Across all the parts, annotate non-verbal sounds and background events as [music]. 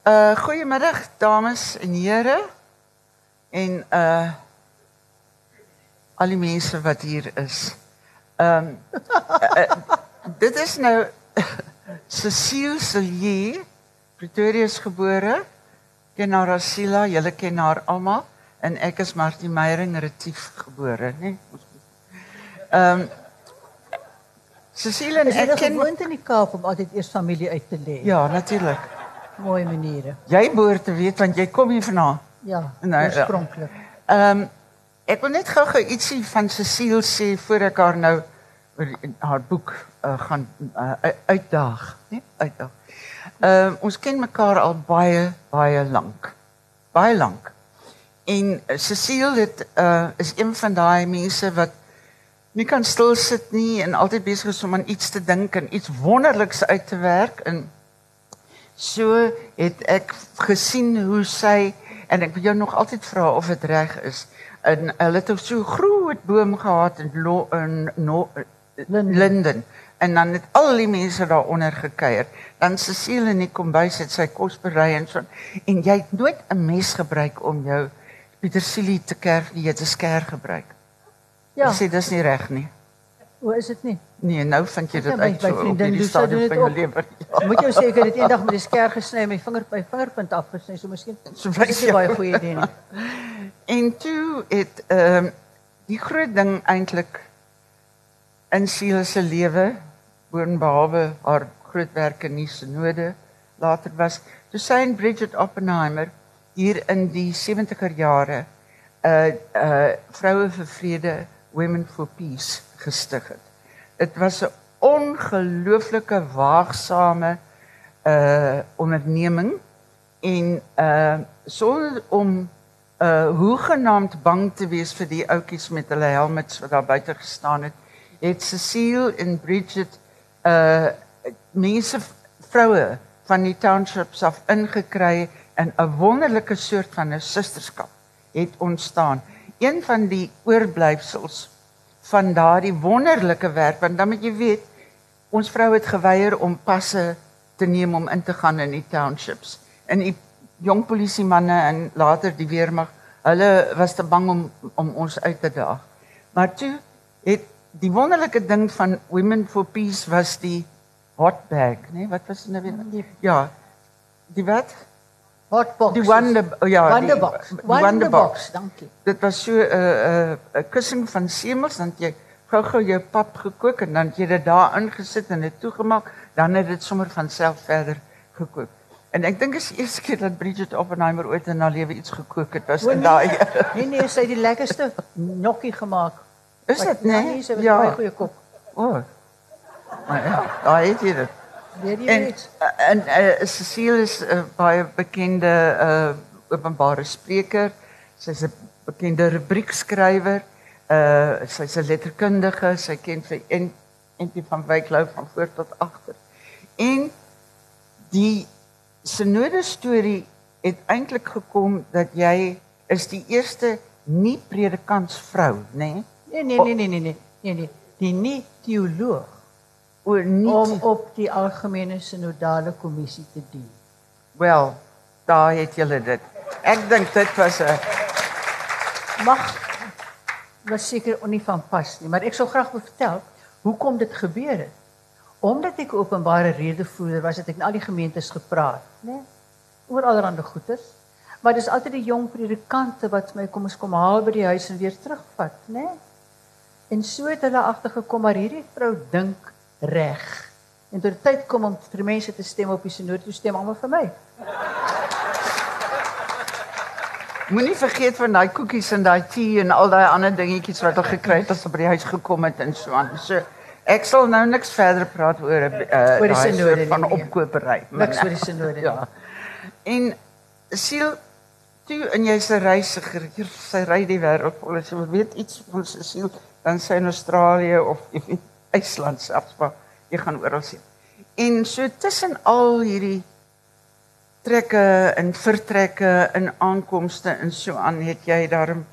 Uh goeiemiddag dames en here en uh al die mense wat hier is. Ehm um, uh, uh, dit is nou [laughs] Cecile Sillier, Pretoria is gebore. Ken haar Asila, julle ken haar almal en ek is Martie Meyering Retief gebore, né? Ehm um, Cecile en ek ken gewoond in die Kaap om altyd eers familie uit te lê? Ja, natuurlik. Mooi maniere. Jy behoort te weet want jy kom hier vandaan. Ja, Nee, ja. oorspronklik. Ehm um, ek wil net gou-gou ietsie van Cecile sê voor ek haar nou oor haar boek uh, gaan uh, uitdaag, né? Uitdaag. Ehm um, ons ken mekaar al baie baie lank. Baie lank. En uh, Cecile het uh, is een van daai mense wat nie kan stil sit nie en altyd besig is om aan iets te dink en iets wonderliks uit te werk en so het ek gesien hoe sy en ek wil jou nog altyd vra of dit reg is. En hulle het so groot boom gehad in Lo, in no, Linden. Linden en dan het al die mense daaronder gekuier. Dan Cecile in die kombuis het sy kos berei en so en jy het nooit 'n mes gebruik om jou petersilie te kerf nie, jy het 'n skêr gebruik. Ja, Jy sê dis nie reg nie. Hoe is dit nie? Nee, nou vind jy dit Ja, uit so op hierdie stadium van jou lewe. Ja. Moet jou sê ek het dit eendag met die skêr gesny, my vinger by vingerpunt afgesny, so miskien. So nie jy. baie goeie idee nie. [laughs] En toe het ehm die groot ding eintlik in Siele se lewe, boonbehalwe haar groot werk in die synode later was, toe sy en Bridget Oppenheimer hier in die 70er jare 'n uh, uh vroue vir vrede, Women for Peace gestig het. Dit was 'n ongelooflike waagsame uh onderneming en uh sonder om uh hoegenaamd bang te wees vir die ouetjies met hulle helmets wat daar buite gestaan het, het Cecile en Bridget uh mense vroue van die townships af ingekry en 'n wonderlike soort van 'n susterskap het ontstaan. Een van die oorblyfsels van daardie wonderlike werk want dan moet jy weet ons vroue het geweier om passe te neem om in te gaan in die townships. En die jong polisiemanne en later die weermag, hulle was te bang om om ons uit te daag. Maar toe het die wonderlike ding van Women for Peace was die hot bag, nee, wat was dit nou weer? Ja. Die wat? Hotbox. Die wonder oh ja, die- Wonderbox. die Wonderbox, dankie. Dit was so 'n uh, 'n uh, kussing van semels dan het jy gou-gou jou pap gekook en dan het jy dit daar ingesit en dit toegemaak, dan het dit sommer van self verder gekook. En ek dink is die eerste keer dat Bridget Oppenheimer ooit in haar lewe iets gekook het, was O, in nee. daai [laughs] Nee nee, sy het die lekkerste gnocchi gemaak. Is dit, Ja, nee? nee, sy was Ja. baie goeie kok. O. Oh. Maar ja, het jy dit. Weet jy En iets? en uh, Cecile is 'n uh, baie bekende uh openbare spreker. Sy's 'n bekende rubriekskrywer. Uh sy's 'n letterkundige. Sy ken vir en entie van Wyklou van voor tot agter. En die synode storie het eintlik gekom dat jy is die eerste nie predikantsvrou, nê? Nee? Nee nee nee nee nee nee. Nee nee. Die nie teoloog O, nie om op die algemene sinodale kommissie te dien. Wel, daar het julle dit. Ek dink dit was 'n Mag was seker nie van pas nie, maar ek sou graag wil vertel hoekom dit gebeur het. Omdat ek openbare redevoerder was, het ek in al die gemeentes gepraat, né? Nee? Oor allerlei goeters. Maar dis altyd die jong predikante wat my kom ons kom haal by die huis en weer terugvat, né? Nee? En so het hulle agtergekom maar hierdie vrou dink reg. En die tyd kom om vir mense te stem op die synode, toe stem almal vir my. Moenie vergeet van daai koekies en daai tee en al daai ander dingetjies wat hulle gekry het as hulle by die huis gekom het en so aan. So ek sal nou niks verder praat oor 'n uh, Oor die soort van nie, nee. opkopery. Niks oor die synode nie. Ja. En siel toe in jy se reisiger, hier sy ry die wêreld vol. As jy weet iets van sy siel, dan sy in Australië of of in IJsland selfs, maar jy gaan oral sien. En so tussen al hierdie trekke en vertrekke en aankomste en so aan het jy daarom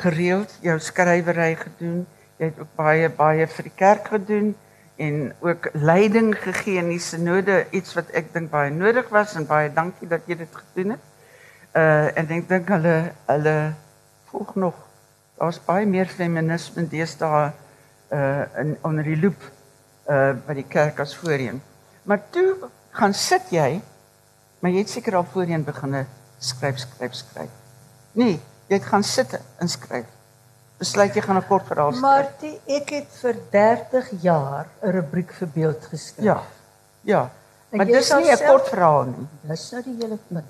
gereeld jou skrywery gedoen. Jy het ook baie baie vir die kerk gedoen en ook leiding gegee in die sinode, iets wat ek dink baie nodig was en baie dankie dat jy dit gedoen het. Uh en ek dink hulle hulle volg nog. Daar's baie meer feminisme deesdae uh in onder die loop uh by die kerk as voorheen. Maar toe gaan sit jy, maar jy het seker al voorheen begin skryf, skryf, skryf. Nee, jy het gaan sit en skryf. Besluit jy gaan 'n kort verhaal skryf. Maar die, ek het vir 30 jaar 'n rubriek vir beeld geskryf. Ja. Ja. En Maar dis nie 'n kort verhaal nie. Dis nou die hele punt.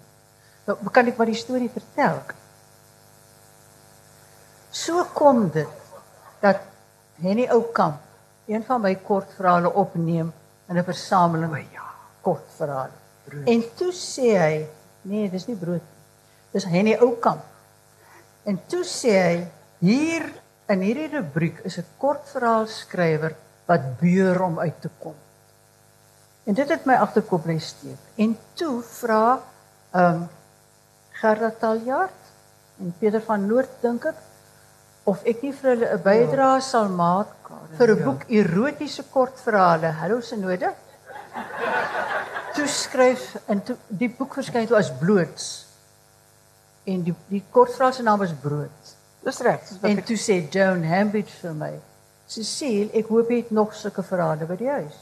Nou kan ek maar die storie vertel. So kom dit dat Henny Oukamp een van my kortverhale opneem in 'n versameling ja. kortverhale. En toe sê hy, nee, dis nie brood nie. Dis Henny Oukamp. En toe sê hy, hier in hierdie rubriek is 'n kortverhaalskrywer wat beur om uit te kom. En dit het my agterkop bly steek. En toe vra ehm um, Gerda Taljaard en Pieter van Noord dink ek of ek nie vir hulle 'n bydrae sal maak vir 'n ja. boek erotiese kortverhale. Hallo Sinode. Toe skryf en toe die boek verskyn toe as bloots. En die die kortverhaal se naam was Brood. Dis reg. En ek- toe sê Joan Hambidge vir my, Cecile, ek hoop jy het nog sulke verhale by die huis.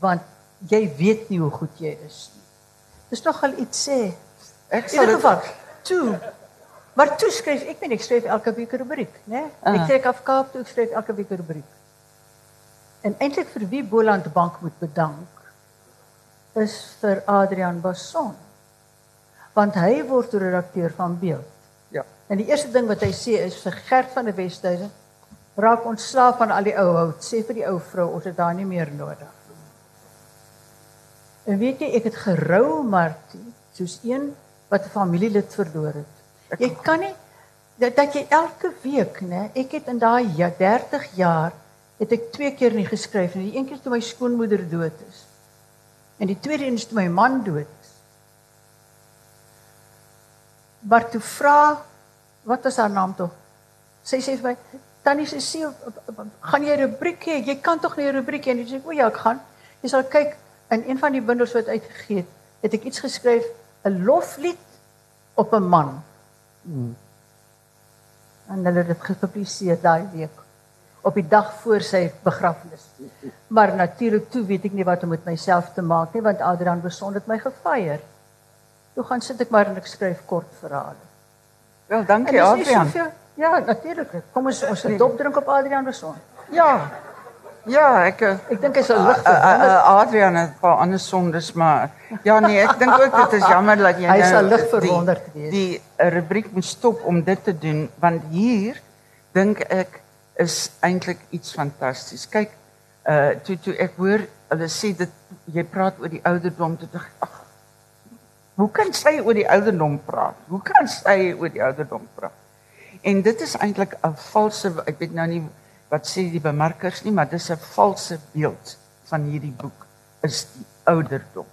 Want jy weet nie hoe goed jy is nie. Dis nogal iets sê. Ek sal dit geval, toe. Maar toe skryf ek, ben ek skryf elke week 'n rubriek, né? Ah. Ek trek af Kaap toe, ek skryf elke week 'n rubriek. En eintlik vir wie Boland Bank moet bedank is vir Adrian Basson. Want hy word redakteur van Beeld. Ja. En die eerste ding wat hy sê is vir Gert van der Westhuizen raak ontslaaf van al die ou hout. Sê vir die ou vrou ons het daar nie meer nodig. En weet jy, ek het gerou Martie, soos een wat 'n familielid verloor het. Jy kan nie dat, dat jy elke week, né? Ek het in daai ja, 30 jaar het ek twee keer nie geskryf nie. Die een keer toe my skoonmoeder dood is. En die tweede een is toe my man dood is. Maar toe vra wat was haar naam tog? Sy sê vir my, "Tannie Cecile, gaan jy 'n rubriek hê? Jy kan tog nie 'n rubriek hê nie." Sy sê, "O ja, ek gaan." Jy sal kyk in een van die bundels wat uitgegee het, het ek iets geskryf, 'n loflied op 'n man. Hmm. En hulle het dit gepubliseer daai week op die dag voor sy begrafnis. Maar natuurlik toe weet ek nie wat om met myself te maak nie want Adrian Beson het my gefeier. Toe gaan sit ek maar en ek skryf kort verhale. Wel, dankie Adrian. soveel- Ja, natuurlik. Kom ons ons dop drink op Adrian Beson. Ja. Ja, ek uh, Ek dink hy sal lig uh, uh, Adrian het 'n paar ander sondes, maar ja nee, ek dink ook dit is jammer dat jy Hy nou sal lig verwonderd wees. Die rubriek moet stop om dit te doen want hier dink ek is eintlik iets fantasties. Kyk, uh toe toe ek hoor hulle sê dit jy praat oor die ouderdom toe dink ag hoe kan sy oor die ouderdom praat? Hoe kan sy oor die ouderdom praat? En dit is eintlik 'n valse ek weet nou nie wat sê die bemarkers nie, maar dis 'n valse beeld van hierdie boek is die ouderdom.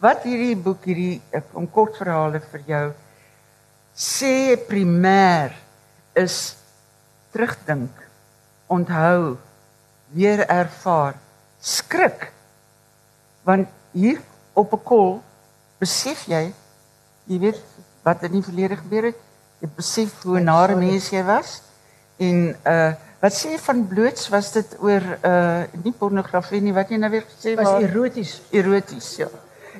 Wat hierdie boek hierdie om kortverhale vir jou sê primêr is terugdink, onthou, weer ervaar, skrik. Want hier op 'n kol besef jy jy weet wat in die verlede gebeur het. Jy besef hoe nare mens jy was. En uh wat sê van bloots was dit oor uh nie pornografie nie wat jy nou weer gesê was waar eroties. eroties ja.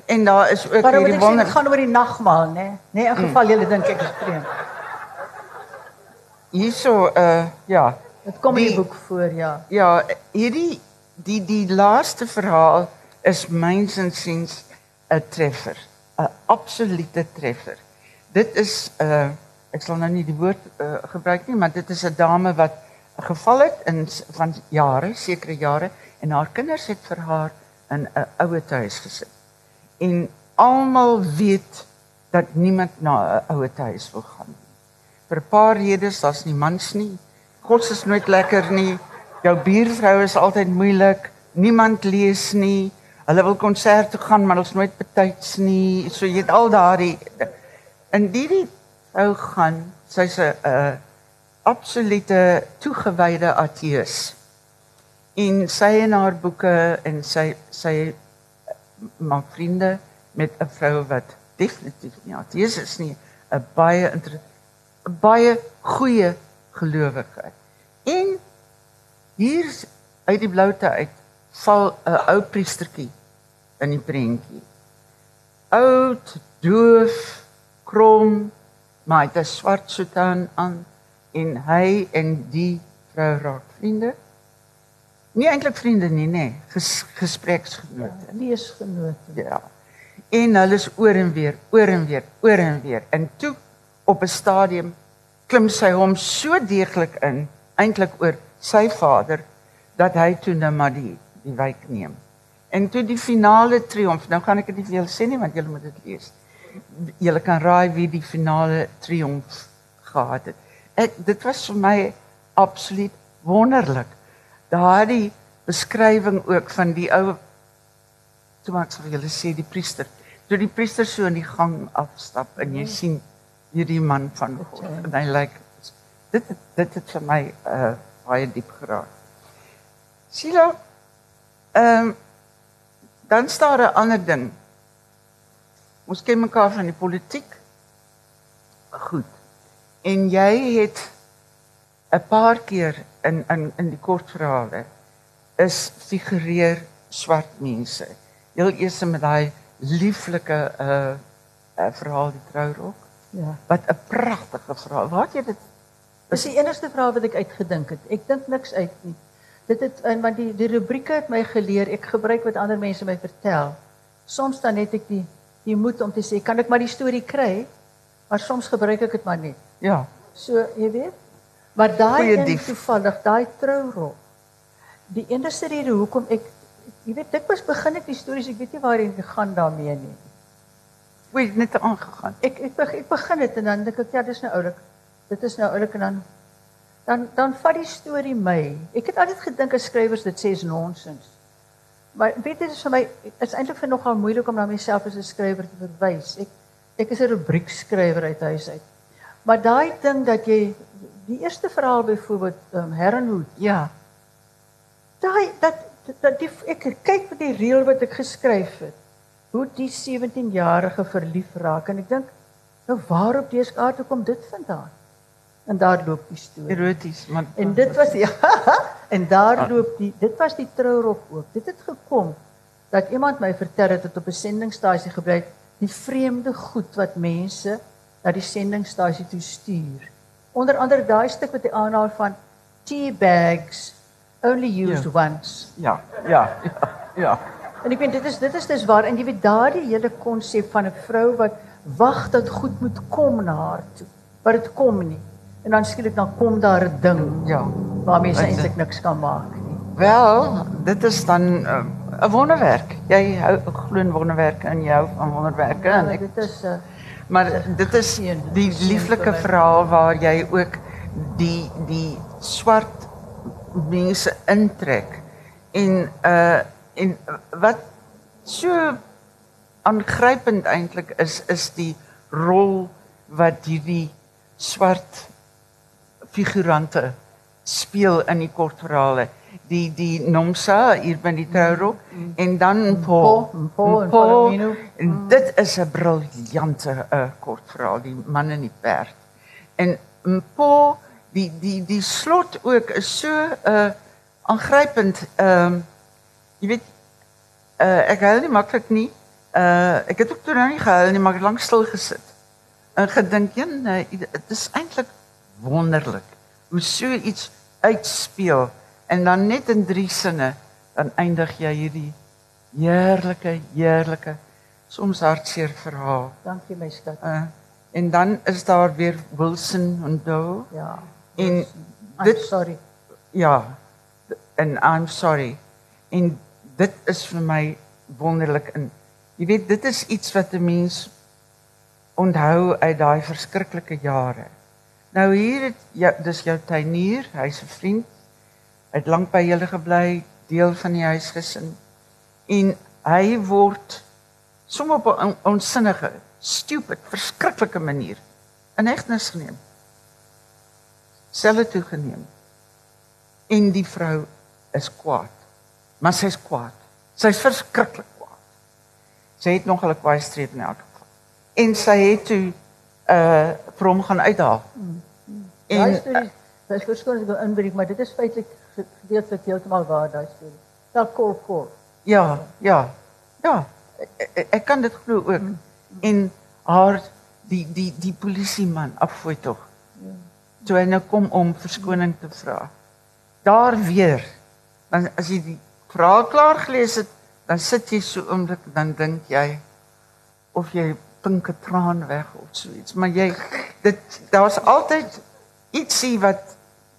En daar is ook Maar hierdie wonder dit gaan oor die nagmaal, né? Nee, in geval julle dink ek is vreemd. hierso uh ja. Dit kom in die Die- boek voor, ja. Ja, hierdie die die laaste verhaal is myns insiens 'n treffer, 'n absolute treffer. Dit is uh ek sal nou nie die woord uh, gebruik nie, maar dit is 'n dame wat geval het in van jare, sekere jare en haar kinders het vir haar in 'n ouer huis gesit. En almal weet dat niemand na 'n ouer huis wil gaan nie. Vir 'n paar redes, daar's nie mans nie. God is nooit lekker nie. Jou buurvrou is altyd moeilik. Niemand lees nie. Hulle wil konsert toe gaan, maar ons nooit betyds nie. So jy het al daardie in hierdie vrou gaan, sy's 'n absolute toegewyde ateës. En sy en haar boeke en sy sy maak vriende met 'n vrou wat definitief nie ateïs is nie, 'n baie baie goeie gelowige. En hier uit die bloute uit val 'n ou priestertjie in die prentjie. Oud, doof, krom, maar hy het 'n swart soutane aan en hy en die vrou raak vriende. Nie eintlik vriende nie, nê, nee, ges, gespreksgenote, ja, leesgenote. Ja. En hulle is oor en weer, oor en weer, oor en weer. En toe op 'n stadium klim sy hom so deeglik in, eintlik oor sy vader dat hy toe nou maar die die wyk neem. En toe die finale triomf, nou gaan ek dit nie vir julle sê nie want julle moet dit lees. Julle kan raai wie die finale triomf gehad het. Ek dit was vir my absoluut wonderlik. Daardie beskrywing ook van die ou toe maak sou julle sê die priester. Toe die priester so in die gang afstap en jy sien hierdie man van God en hy lyk dit dit het vir my uh baie diep geraak. Sila ehm um, dan staan 'n ander ding. Ons ken mekaar van die politiek. Goed. En jy het 'n paar keer in in in die kortverhale is figureer swart mense. Heel eers met daai lieflike uh 'n verhaal die trourok. Ja. Wat 'n pragtige verhaal. Waar het jy dit? Dis die enigste vraag wat ek uitgedink het. Ek dink niks uit nie. Dit het in want die die rubrieke het my geleer ek gebruik wat ander mense my vertel. Soms dan net ek die die moed om te sê kan ek maar die storie kry, maar soms gebruik ek dit maar net. Ja. So, jy weet. Maar daai in toevallig, daai trourol. Die enigste rede hoekom ek jy weet dit was begin ek die stories, ek weet nie waarheen dit gaan daarmee nie. Hoe het net aangegaan? Ek ek ek begin dit en dan dink ek ja, dis nou oulik. Dit is nou oulik en dan dan dan vat die storie my. Ek het altyd gedink as skrywers dit sê is nonsens. Maar weet jy, dit is vir my is eintlik vir nogal moeilik om na myself as 'n skrywer te verwys. Ek ek is 'n rubriekskrywer uit huis uit. Maar daai ding dat jy die eerste verhaal byvoorbeeld um, Herrenhoed, ja. Daai dat dat die ek kyk vir die reël wat ek geskryf het. Hoe die 17-jarige verlief raak en ek dink nou waarop deeskaart kom dit vandaan? En daar loop die storie. Eroties, man. En dit was ja, [laughs] en daar loop die dit was die trourok ook. Dit het gekom dat iemand my vertel het dat op 'n sendingstasie gebruik die vreemde goed wat mense na die sendingstasie toe stuur. Onder andere daai stuk wat hy aanhaal van tea bags only used ja. once. Ja, ja, ja. Ja. En ek weet dit is dit is dis waar en jy weet daardie hele konsep van 'n vrou wat wag dat goed moet kom na haar toe. Maar dit kom nie. En dan skielik dan kom daar 'n ding ja waarmee sy eintlik niks kan maak nie. Wel, dit is dan eh, 'n wonderwerk. Jy hou glo in wonderwerke en jy hou van wonderwerke ja, en ek dit is 'n uh, Maar dit is die lieflike verhaal waar jy ook die die swart mense intrek. En uh en wat so aangrypend eintlik is is die rol wat hierdie swart figurante speel in die kortverhale die die Nomsa hier by die trourok mm. en dan Po Po en Palomino en dit is 'n briljante uh, kortverhaal die man in die perd. En Po die die die slot ook is so uh aangrypend ehm um, jy weet uh ek hou nie maklik nie. Uh ek het ook toe nou nie gehou nie maar lank stil gesit. En gedink ja nee dit is eintlik wonderlik hoe so iets uitspeel En dan net in drie sinne dan eindig jy hierdie heerlike heerlike soms hartseer verhaal. Dankie my skat. Uh, en dan is daar weer Wilson en Doe. Ja. En I'm dit sorry. Ja. En I'm sorry. En dit is vir my wonderlik in jy weet dit is iets wat 'n mens onthou uit daai verskriklike jare. Nou hier het ja, dis jou tuinier, hy's 'n vriend het lank by julle gebly, deel van die huisgesin. En hy word sommer op 'n onsinnige, stupid, verskriklike manier in hegtenis geneem. Selle toegeneem. En die vrou is kwaad. Maar sy's kwaad. Sy's verskriklik kwaad. Sy het nog 'n kwaai streep in elk geval. En sy het toe uh vir hom gaan uithaal. En daai storie, dis verskoning ek inbreek, maar dit is feitelik gedeeltelik heeltemal waar daai storie. Wel kol kol. Ja, ja. Ja. Ek, ek kan dit glo ook. Mm. En haar die die die polisieman afgooi tog. Ja. Toe hy nou kom om verskoning te vra. Daar weer. Dan as jy die vraag klaar gelees het, dan sit jy so oomblik dan dink jy of jy pinke traan weg of so iets, maar jy dit daar's altyd ietsie wat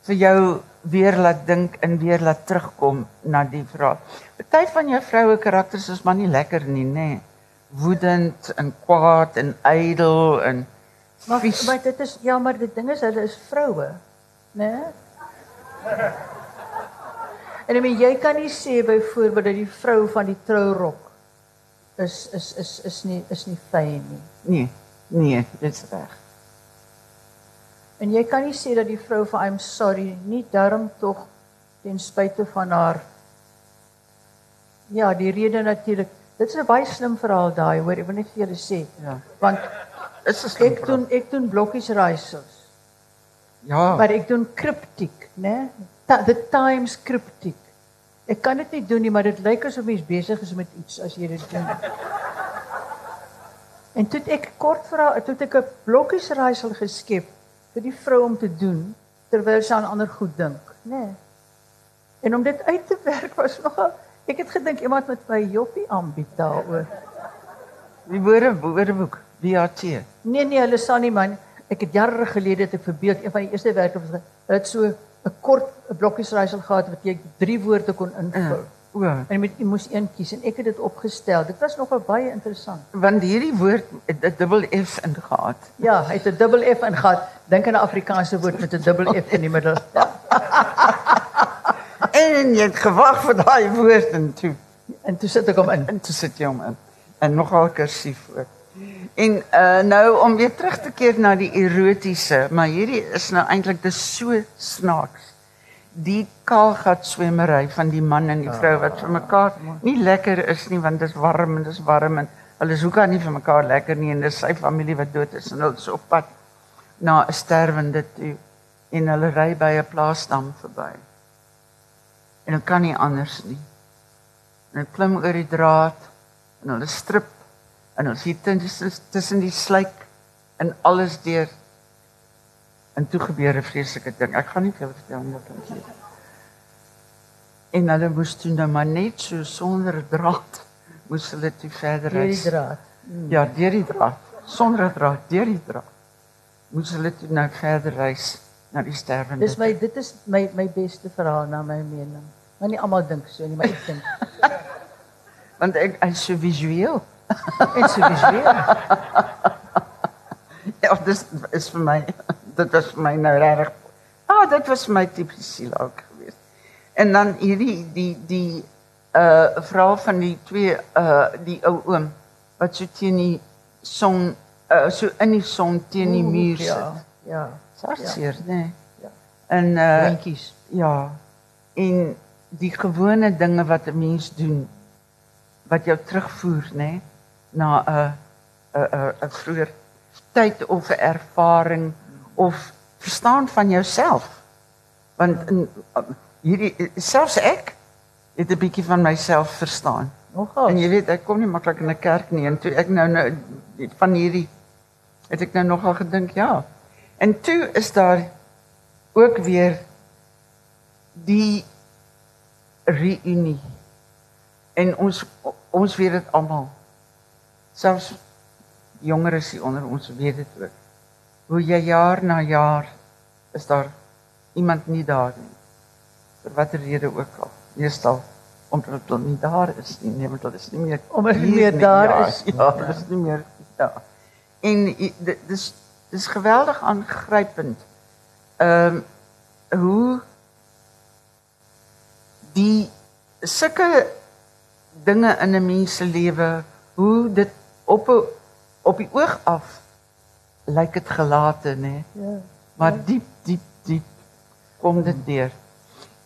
vir jou weer laat dink en weer laat terugkom na die vraag. Party van jou vroue karakters is maar nie lekker nie, nê. Nee. Woedend en kwaad en ydel en Maar maar dit is ja, maar die ding is hulle is vroue, né? Nee? En ek meen jy kan nie sê byvoorbeeld dat die vrou van die trourok is is is is nie is nie fyn nie. Nee. Nee, dit is reg. En jy kan nie sê dat die vrou van I'm sorry nie darm tog ten spyte van haar Ja, die rede natuurlik. Dit is 'n baie slim verhaal daai, hoor, ek wil net vir julle sê. Ja. Want is dit ek doen ek doen blokkies raaisels. Ja. Maar ek doen kriptiek, né? The Times kriptiek. Ek kan dit nie doen nie, maar dit lyk asof mens besig is met iets as jy dit doen. En toe ek kort vra, toe ek 'n blokkies raaisel geskep vir die vrou om te doen terwyl sy aan ander goed dink, né? Nee. En om dit uit te werk was nogal ek het gedink iemand met my joppie aanbied daaroor. Die woorde woordeboek BAT. Nee nee, hulle sal nie man. Ek het jare gelede het ek verbeeld een van die eerste werke was dit so 'n kort blokkies raaisel gehad wat jy drie woorde kon invul. Uh. O. En jy moet jy moes een kies en ek het dit opgestel. Dit was nogal baie interessant. Want hierdie woord het 'n dubbel F ingehaat. Ja, hy het 'n dubbel F ingehaat. Dink aan 'n Afrikaanse woord met 'n dubbel F in die middel. Ja. [laughs] en jy het gewag vir daai woord en toe en toe sit ek hom in. En toe sit jy hom in. En nogal kursief ook. En uh nou om weer terug te keer na die erotiese, maar hierdie is nou eintlik dis so snaaks die kaalgat swemmery van die man en die vrou wat vir mekaar nie lekker is nie want dit is warm en dit is warm en hulle is hoekom nie vir mekaar lekker nie en dis sy familie wat dood is en hulle is op pad na 'n sterwende toe en hulle ry by 'n plaasdam verby. En hulle kan nie anders nie. En hulle klim oor die draad en hulle strip en hulle sien tussen die sluik en alles deur En toe gebeur 'n vreeslike ding. Ek gaan nie vir julle vertel wat dit is. En hulle moes toe nou maar net so sonder draad moes hulle toe verder reis. Deur die draad. Hmm. Ja, deur die draad. Sonder draad, deur die draad. Moes hulle toe nou verder reis na die sterwende. Dis my dit is my my beste verhaal na my mening. Maar nie almal dink so nie, maar ek dink. [laughs] Want ek is so visueel. [laughs] Ek so visueel. [laughs] ja, dis is vir my dit was vir my nou reg. Ah, dit was my tipies siel ook. En dan hierdie die die uh vrou van die twee uh die ou oom wat so teen die son uh so in die son teen die muur sit. Ja. Ja. Sartseer, ja. nee. Ja. En uh Drinkies. Ja. En die gewone dinge wat 'n mens doen wat jou terugvoer, nê, nee, na 'n 'n 'n vroeër tyd of 'n ervaring of verstaan van jouself. Want in hierdie selfs ek het 'n bietjie van myself verstaan. Nogal. En jy weet, ek kom nie maklik in 'n kerk nie en toe ek nou nou van hierdie het ek nou nogal gedink, ja. En toe is daar ook weer die reunie. En ons ons weet dit almal. Selfs jongeres hier onder ons weet dit ook hoe jy jaar na jaar is daar iemand nie daar nie. Vir watter rede ook al. Meestal omdat hulle nie daar is nie, nee, want hulle is nie meer omdat hulle meer daar ja, is. Ja, ja. is nie meer ja. En dit dis dis geweldig aangrypend. Ehm um, hoe die sulke dinge in 'n mens se lewe, hoe dit op 'n op die oog af lyk dit gelate nê. Ja. Maar ja. diep diep diep kom dit deur.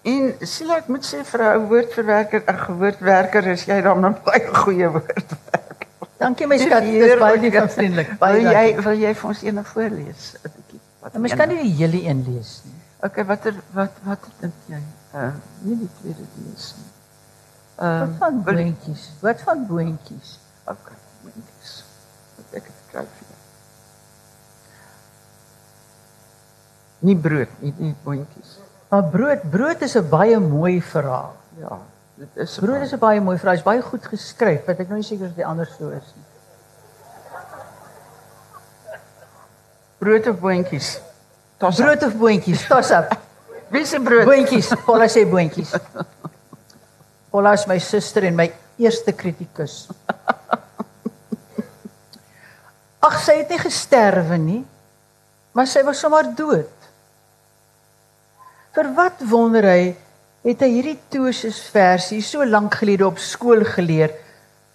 En sien ek moet sê vir 'n woordverwerker, 'n woordwerker is jy dan 'n baie goeie woordwerker. Dankie my skat, dis baie lief en vriendelik. Wil Baie jy dankie. wil jy vir ons een voorlees? 'n bietjie? Wat Mens een? kan nie die hele een lees nie. Okay, watter wat wat dink jy? Uh nie die tweede lees nie. Wat Ehm van wil- boontjies? Wat van boontjies? Okay, boontjies. Wat ek het kry vir jou. Nie brood nie, nie boontjies. Maar brood, brood is 'n baie mooi verhaal. Ja, dit is Brood is 'n baie mooi verhaal. Hy's baie goed geskryf, wat ek nou nie seker of dit anders so is nie. brood of boontjies. Toss Brood of boontjies? Toss up. [laughs] Wie se brood? Boontjies. Paula sê boontjies. Paula is my suster en my eerste kritikus. Ag, sy het nie gesterwe nie, maar sy was sommer dood. Vir wat wonder hy het hy hierdie Tosius versie so lank gelede op skool geleer,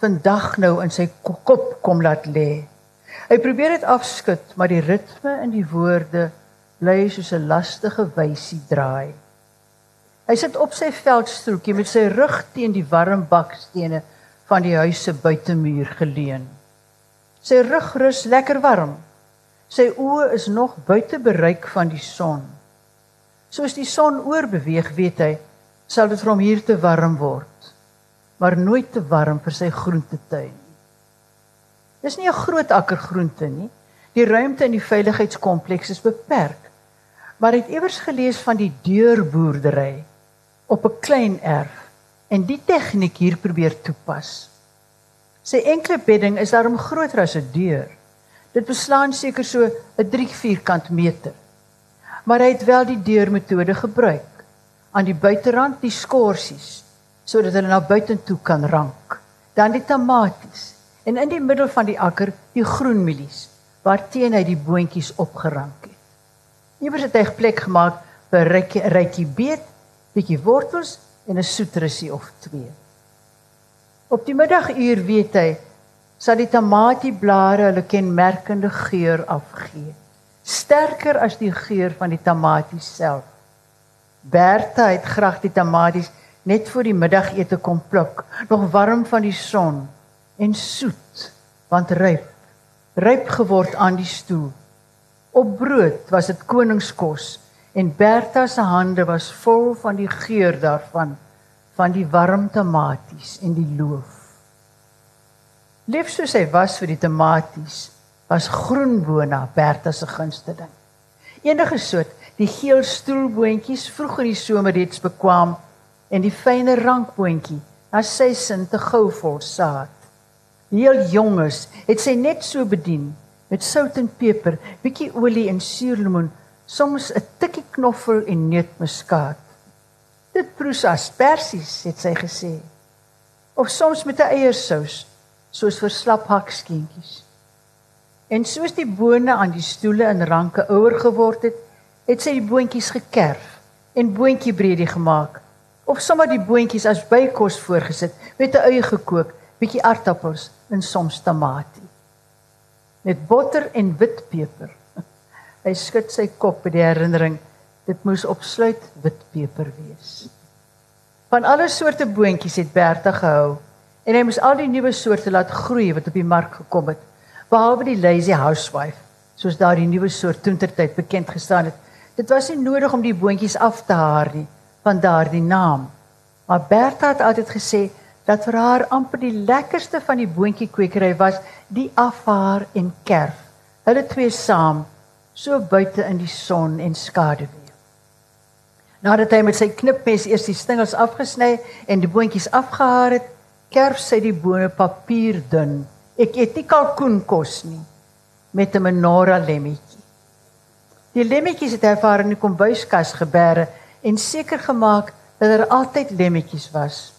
vandag nou in sy ko- kop kom laat lê. Hy probeer dit afskud, maar die ritme in die woorde bly soos 'n lastige wysie draai. Hy sit op sy veldstoeltjie met sy rug teen die warm bakstene van die huis se buitemuur geleun. Sy rug rus lekker warm. Sy oë is nog buite bereik van die son. Soos die son oorbeweeg, weet hy, sal dit vir hom hier te warm word, maar nooit te warm vir sy groentetuin. Dis nie 'n groot akker groente nie. Die ruimte in die veiligheidskompleks is beperk. Maar hy het iewers gelees van die deurboerdery op 'n klein erf en die tegniek hier probeer toepas. Sy enkele bedding is daarom groter as 'n deur. Dit beslaan seker so 'n 3 vierkant meter. Maar hy het wel die deurmetode gebruik. Aan die buiterand die skorsies sodat hulle na buitentoe kan rank. Dan die tamaties en in die middel van die akker die groenmielies waarteen hy die boontjies opgerank het. Iewers het hy plek gemaak vir rykie rykie beet, bietjie wortels en 'n soetrusie of twee. Op die middaguur weet hy sal die tamatieblare hulle kenmerkende geur afgee, sterker as die geur van die tamaties self. Bertha het graag die tamaties net voor die middagete kom pluk, nog warm van die son en soet, want ryp, ryp geword aan die stoel. Op brood was dit koningskos en Bertha se hande was vol van die geur daarvan van die warm tamaties en die loof. Lief soos hy was vir die tamaties, was groenbona Bertha se gunsteling. Enige soort, die geel stoelboontjies vroeg in die somer reeds bekwam en die fyne rankboontjie, as sy sin te gou vol saad. Die heel jonges het sy net so bedien met sout en peper, bietjie olie en suurlemoen, soms 'n tikkie knoffel en neutmuskaat. Dit proes as persies, het sy gesê. Of soms met 'n eiersous, soos vir slap hakskeentjies. En soos die bone aan die stoele in ranke ouer geword het, het sy die boontjies gekerf en boontjiebreedie gemaak of sommer die boontjies as bykos voorgesit met 'n eie gekook, bietjie aartappels en soms tamatie. Met botter en witpeper. [laughs] Hy skud sy kop by die herinnering dit moes opsluit witpeper wees. Van alle soorte boontjies het Bertha gehou en hy moes al die nuwe soorte laat groei wat op die mark gekom het, behalwe die lazy housewife, soos daardie nuwe soort toentertyd bekend gestaan het. Dit was nie nodig om die boontjies af te haar nie van daardie naam. Maar Bertha het altyd gesê dat vir haar amper die lekkerste van die boontjiekwekery was die afhaar en kerf. Hulle twee saam, so buite in die son en skaduwee. Nadat hy met sy knipmes eers die stingels afgesny en die boontjies afgehaar het, kerf sy die bone papierdun. Ek eet nie kalkoenkos nie met 'n menora lemmetjie. Die lemmetjies het haar in die kombuiskas geberre en seker gemaak dat daar altyd lemmetjies was.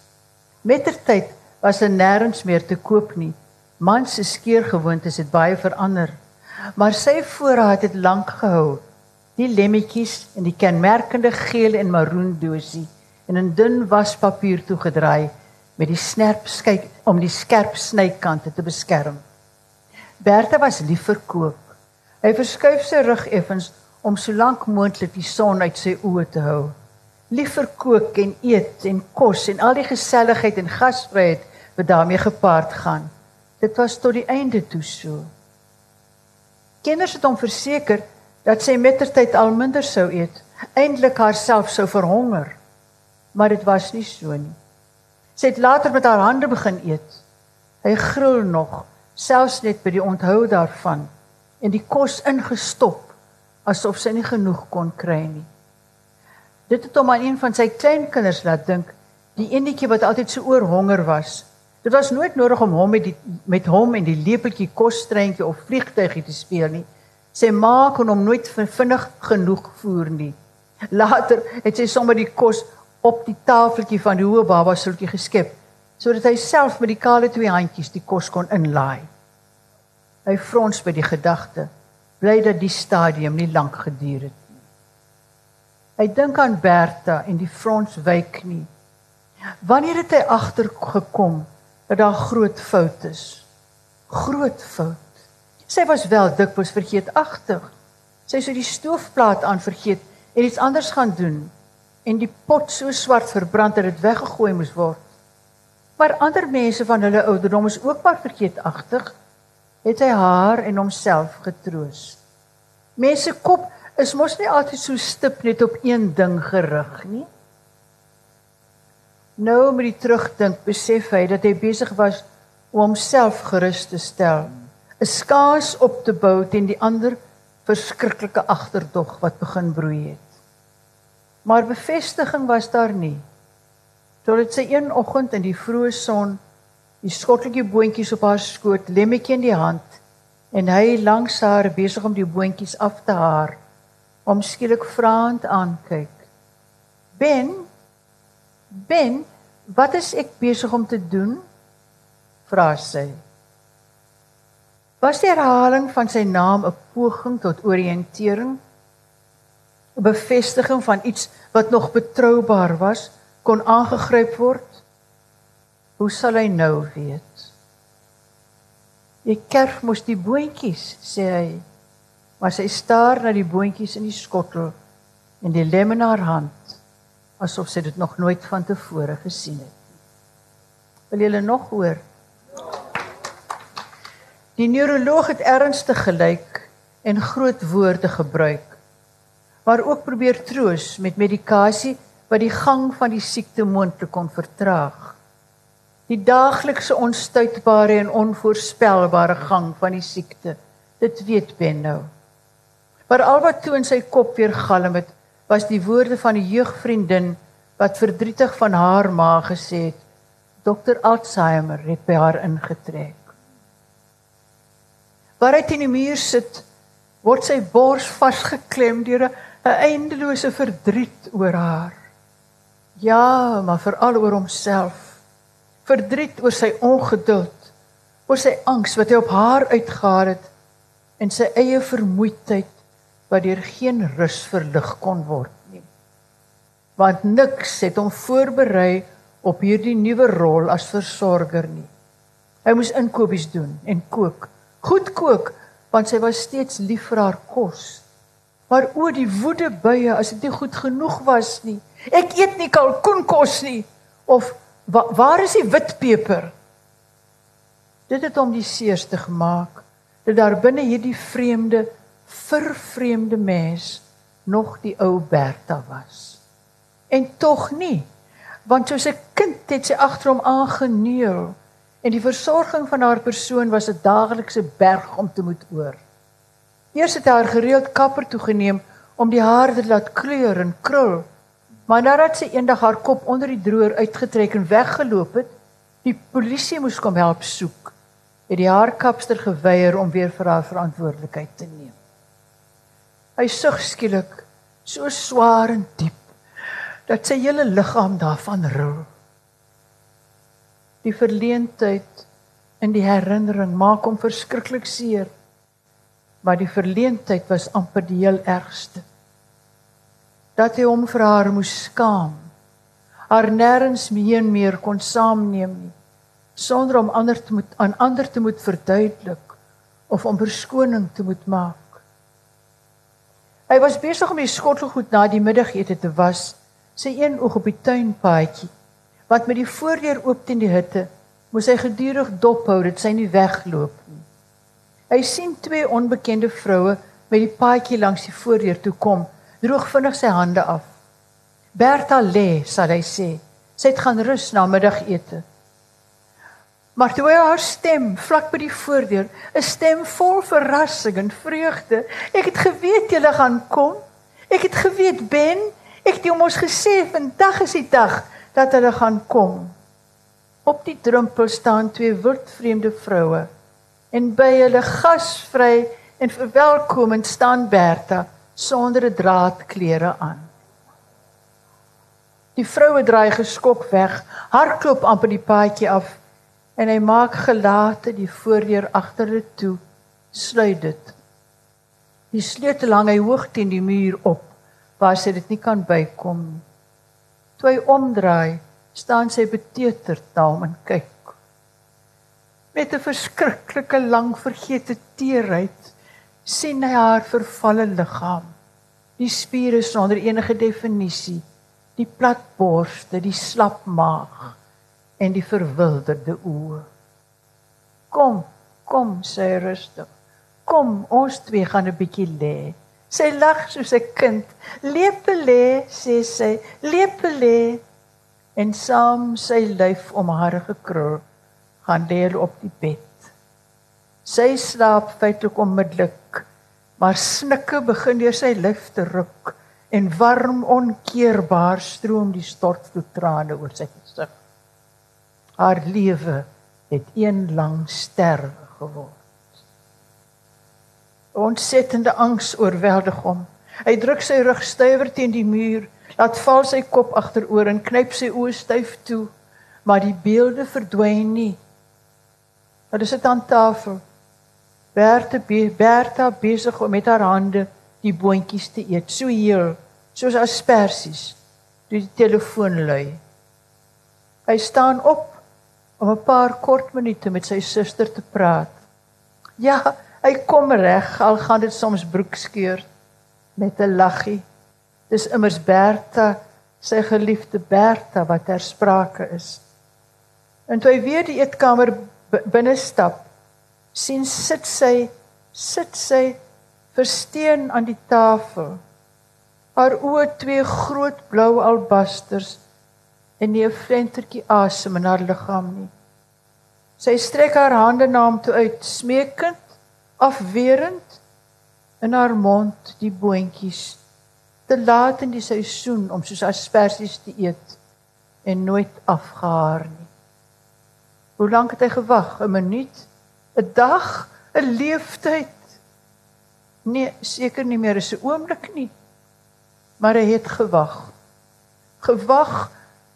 Mettertyd was hy nêrens meer te koop nie. Man se skeergewoontes het baie verander, maar sy voorraad het lank gehou. Die lemmetjies in die kenmerkende geel en maroon dosie en in dun waspapier toegedraai met die snerp skyk om die skerp snykante te beskerm. Bertha was lief vir kook. Hy verskuif sy rug effens om so lank moontlik die son uit sy oë te hou. lief vir kook en eet en kos en al die geselligheid en gasvryheid wat daarmee gepaard gaan. Dit was tot die einde toe so. Kinders het hom verseker dat sy mettertyd al minder sou eet, eintlik haarself sou verhonger. Maar dit was nie so nie. Sy het later met haar hande begin eet. Hy gril nog, selfs net by die onthou daarvan en die kos ingestop asof sy nie genoeg kon kry nie. Dit het hom aan een van sy kleinkinders laat dink, die enetjie wat altyd so oorhonger was. Dit was nooit nodig om hom met die met hom en die lepeltjie kosstreintjie of vliegtuigie te speel nie. Sy ma kon hom nooit vinnig genoeg voer nie. Later het sy sommer die kos op die tafeltjie van die hoë baba sultjie geskep sodat hy self met die kale twee handjies die kos kon inlaai. Hy frons by die gedagte bly dat die stadium nie lank geduur het. Hy dink aan Bertha en die frons wyk nie. Wanneer het hy agtergekom dat daar groot fout is? Groot fout. Sy was wel dikwels vergeetagtig. Sy sou die stoofplaat aan vergeet en iets anders gaan doen en die pot so swart verbrand dat dit weggegooi moes word. Maar ander mense van hulle ouderdom is ook maar vergeetagtig. Het hy haar en homself getroos. Mense kop is mos nie altyd so stip net op een ding gerig nie. Nou met die terugdink, besef hy dat hy besig was om homself gerus te stel, 'n skaars op te bou teen die ander verskriklike agterdog wat begin broei het. Maar bevestiging was daar nie. Totdat sy een oggend in die vroeë son die skotteltjie boontjies op haar skoot, lemmetjie in die hand en hy langs haar besig om die boontjies af te haar om skielik vraend aankyk. Ben Ben, wat is ek besig om te doen? vra sy. Was die herhaling van sy naam 'n poging tot oriëntering? 'n Bevestiging van iets wat nog betroubaar was, kon aangegryp word? Hoe sal hy nou weet? Jy kerf mos die boontjies, sê hy maar sy staar na die boontjies in die skottel en die lem in haar hand asof sy dit nog nooit van tevore gesien het. Wil julle nog hoor? Die neuroloog het ernstig gelyk en groot woorde gebruik maar ook probeer troos met medikasie wat die gang van die siekte moontlik kon vertraag. Die daaglikse onstuitbare en onvoorspelbare gang van die siekte, dit weet Ben nou. Maar al wat toe in sy kop weer galm het, was die woorde van 'n jeugvriendin wat verdrietig van haar ma gesê het: "Dokter Alzheimer het by haar ingetrek." Waar hy teen die muur sit, word sy bors vasgeklem deur 'n eindelose verdriet oor haar. Ja, maar veral oor homself. Verdriet oor sy ongeduld, oor sy angs wat hy op haar uitgehaal het en sy eie vermoeidheid wat deur geen rus verlig kon word nie. Want niks het hom voorberei op hierdie nuwe rol as versorger nie. Hy moes inkopies doen en kook. Goed kook want sy was steeds lief vir haar kos. Maar o die woede buie as dit nie goed genoeg was nie. Ek eet nie kalkoenkos nie of wa, waar is die witpeper? Dit het hom die seerste gemaak dat daar binne hierdie vreemde vervreemde mens nog die ou Bertha was. En tog nie, want soos 'n kind het sy agter hom aangeneel en die versorging van haar persoon was 'n daaglikse berg om te moet oor. Eers het hy haar gereeld kapper toegeneem om die hare te laat kleur en krul. Maar nadat sy eendag haar kop onder die droër uitgetrek en weggeloop het, die polisie moes kom help soek, het die haarkapster geweier om weer vir haar verantwoordelikheid te neem. Hy sug skielik so swaar en diep dat sy hele liggaam daarvan rol. Die verleentheid in die herinnering maak hom verskriklik seer. Maar die verleentheid was amper die heel ergste. Dat hy hom vir haar moes skaam. Haar nêrens meer meer kon saamneem nie sonder om ander te moet aan ander te moet verduidelik of om verskoning te moet maak. Hy was besig om die skottelgoed na die middagete te was sy een oog op die tuinpaadjie wat met die voordeur oop teen die hutte moes hy gedurig dophou dat sy nie wegloop nie. Hy sien twee onbekende vroue met die paadjie langs die voordeur toe kom, droog vinnig sy hande af. Bertha lê, sal hy sê. Sy het gaan rus na middagete. Maar toe hy haar stem vlak by die voordeur, 'n stem vol verrassing en vreugde. Ek het geweet jy gaan kom. Ek het geweet Ben, ek het jou mos gesê vandag is die dag dat hulle gaan kom. Op die drempel staan twee wildvreemde vroue en by hulle gasvry en verwelkomend staan Bertha sonder 'n draadklere aan. Die vroue draai geskok weg, hardloop amper die paadjie af en hy maak gelate die voordeur agter hulle toe, sluit dit. Die sleutel hang hy hoog teen die muur op waar sy dit nie kan bykom nie. Toe hy omdraai, staan sy beteuterd daar en kyk. Met 'n verskriklike lang vergete teerheid sien hy haar vervalle liggaam. Die spiere sonder enige definisie, die plat borste, die slap maag en die verwilderde oë. Kom, kom, sê rustig. Kom, ons twee gaan 'n bietjie lê. Sy lag soos 'n kind. Lepele, sê sy, lepele. En saam sy lyf om haar gekrul, gaan lê op die bed. Sy slaap feitelik onmiddellik, maar snikke begin deur sy lyf te ruk en warm onkeerbaar stroom die stortvloed trane oor sy gesig. Haar lewe het een lang sterwe geword. Ontsettende angs oorweldig hom. Hy druk sy rug stywer teen die muur, laat val sy kop agteroor en knyp sy oë styf toe, maar die beelde verdwyn nie. Hulle sit aan tafel. Bertha be Bertha besig om met haar hande die boontjies te eet, so heel, soos asperges. Die telefoon lui. Hy staan op om 'n paar kort minute met sy suster te praat. Ja, hy kom reg al gaan dit soms broekskeur met 'n laggie. Dis immers Bertha, sy geliefde Bertha wat ter sprake is. En toe hy weer die eetkamer binne stap, sien sit sy sit sy versteen aan die tafel. Haar oë twee groot blou albasters en nie 'n flentertjie asem in haar liggaam nie. Sy strek haar hande na hom toe uit, smeekend, afwerend in haar mond die boontjies te laat in die seisoen om soos asperges te eet en nooit afgehaar nie. Hoe lank het hy gewag? 'n Minuut? 'n Dag? 'n Leeftyd? Nee, seker nie meer 'n oomblik nie. Maar hy het gewag. Gewag